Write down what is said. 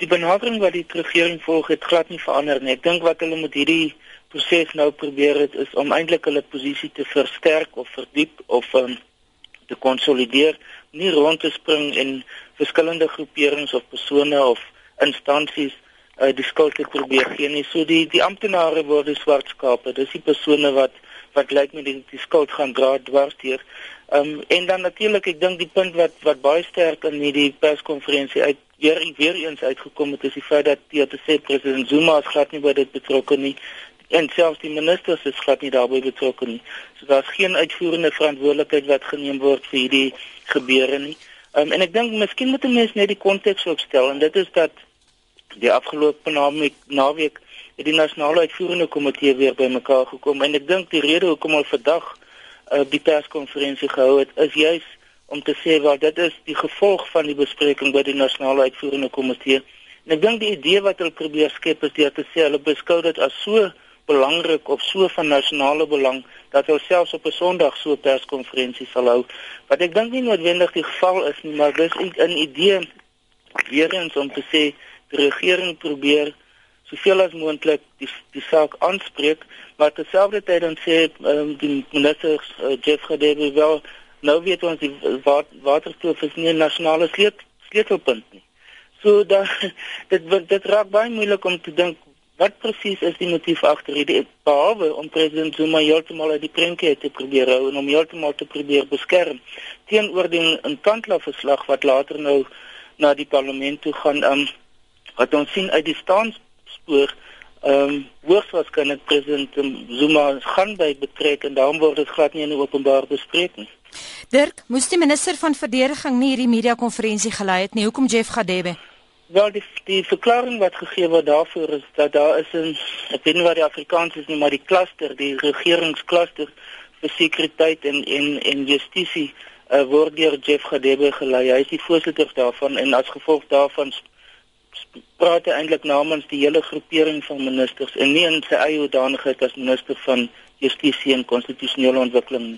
Die benadering wat die regering volg het glad nie verander nie. Ek dink wat hulle met hierdie proses nou probeer het is om eintlik hulle posisie te versterk of verdiep of um, te konsolideer, nie rond te spring en verskillende groeperings of persone of instansies uh, die skuld te probeer gee nie. So die die amptenare word swart skape. Dis die persone wat wat lyk my die, die skuld gaan dra dwars deur. Ehm um, en dan natuurlik ek dink die punt wat wat baie sterk in hierdie perskonferensie uit weer weer eens uitgekom het is die feit dat die TC president Zuma as glad nie by dit betrokke nie en selfs die ministers is glad nie daarbey betrokke nie. So daar's geen uitvoerende verantwoordelikheid wat geneem word vir hierdie gebeure nie. Um, en ek dink miskien moet 'n mens net die konteks opstel en dit is dat die afgelope naweek naweek het die nasionale uitvoerende komitee weer bymekaar gekom en ek dink die rede hoekom hulle vandag uh, die perskonferensie gehou het is juis om te sê wat dit is die gevolg van die bespreking by die nasionale uitvoerende komitee. En ek dink die idee wat hulle probeer skep is deur te sê hulle beskou dit as so belangrik of so van nasionale belang dat hulle selfs op 'n Sondag so 'n perskonferensie sal hou. Wat ek dink nie noodwendig die geval is nie, maar dis 'n idee weer eens om te sê die regering probeer soveel as moontlik die die saak aanspreek, maar terselfdertyd dan sê um, die minister uh, Jeff Radebe wel nou weet ons die waterstoof is nie 'n nasionale sleutelpunt nie. So da dit dit raak baie moeilik om te dink wat presies is die motief agter hierdie behalwe om president Zuma heeltemal uit die prentjie te probeer hou en om heeltemal te probeer beskerm teenoor die intandla verslag wat later nou na die parlement toe gaan um, wat ons sien uit die staanspoor ehm um, hoogs waarskynlik president Zuma gaan by betrek en daarom word dit glad nie in openbaar bespreek nie. Dirk, moes die minister van verdediging nie hierdie media konferensie gelei het nie. Hoekom Jeff Gadebe? Wel die die verklaring wat gegee word daarvoor is dat daar is 'n ek weet nie wat die Afrikaans is nie, maar die kluster, die regeringskluster vir sekuriteit en en en justisie uh, word deur Jeff Gadebe gelei. Hy is die voorsitter daarvan en as gevolg daarvan praat hy eintlik namens die hele groepering van ministers en nie in sy eie hoedanigheid as minister van justisie en konstitusionele ontwikkeling.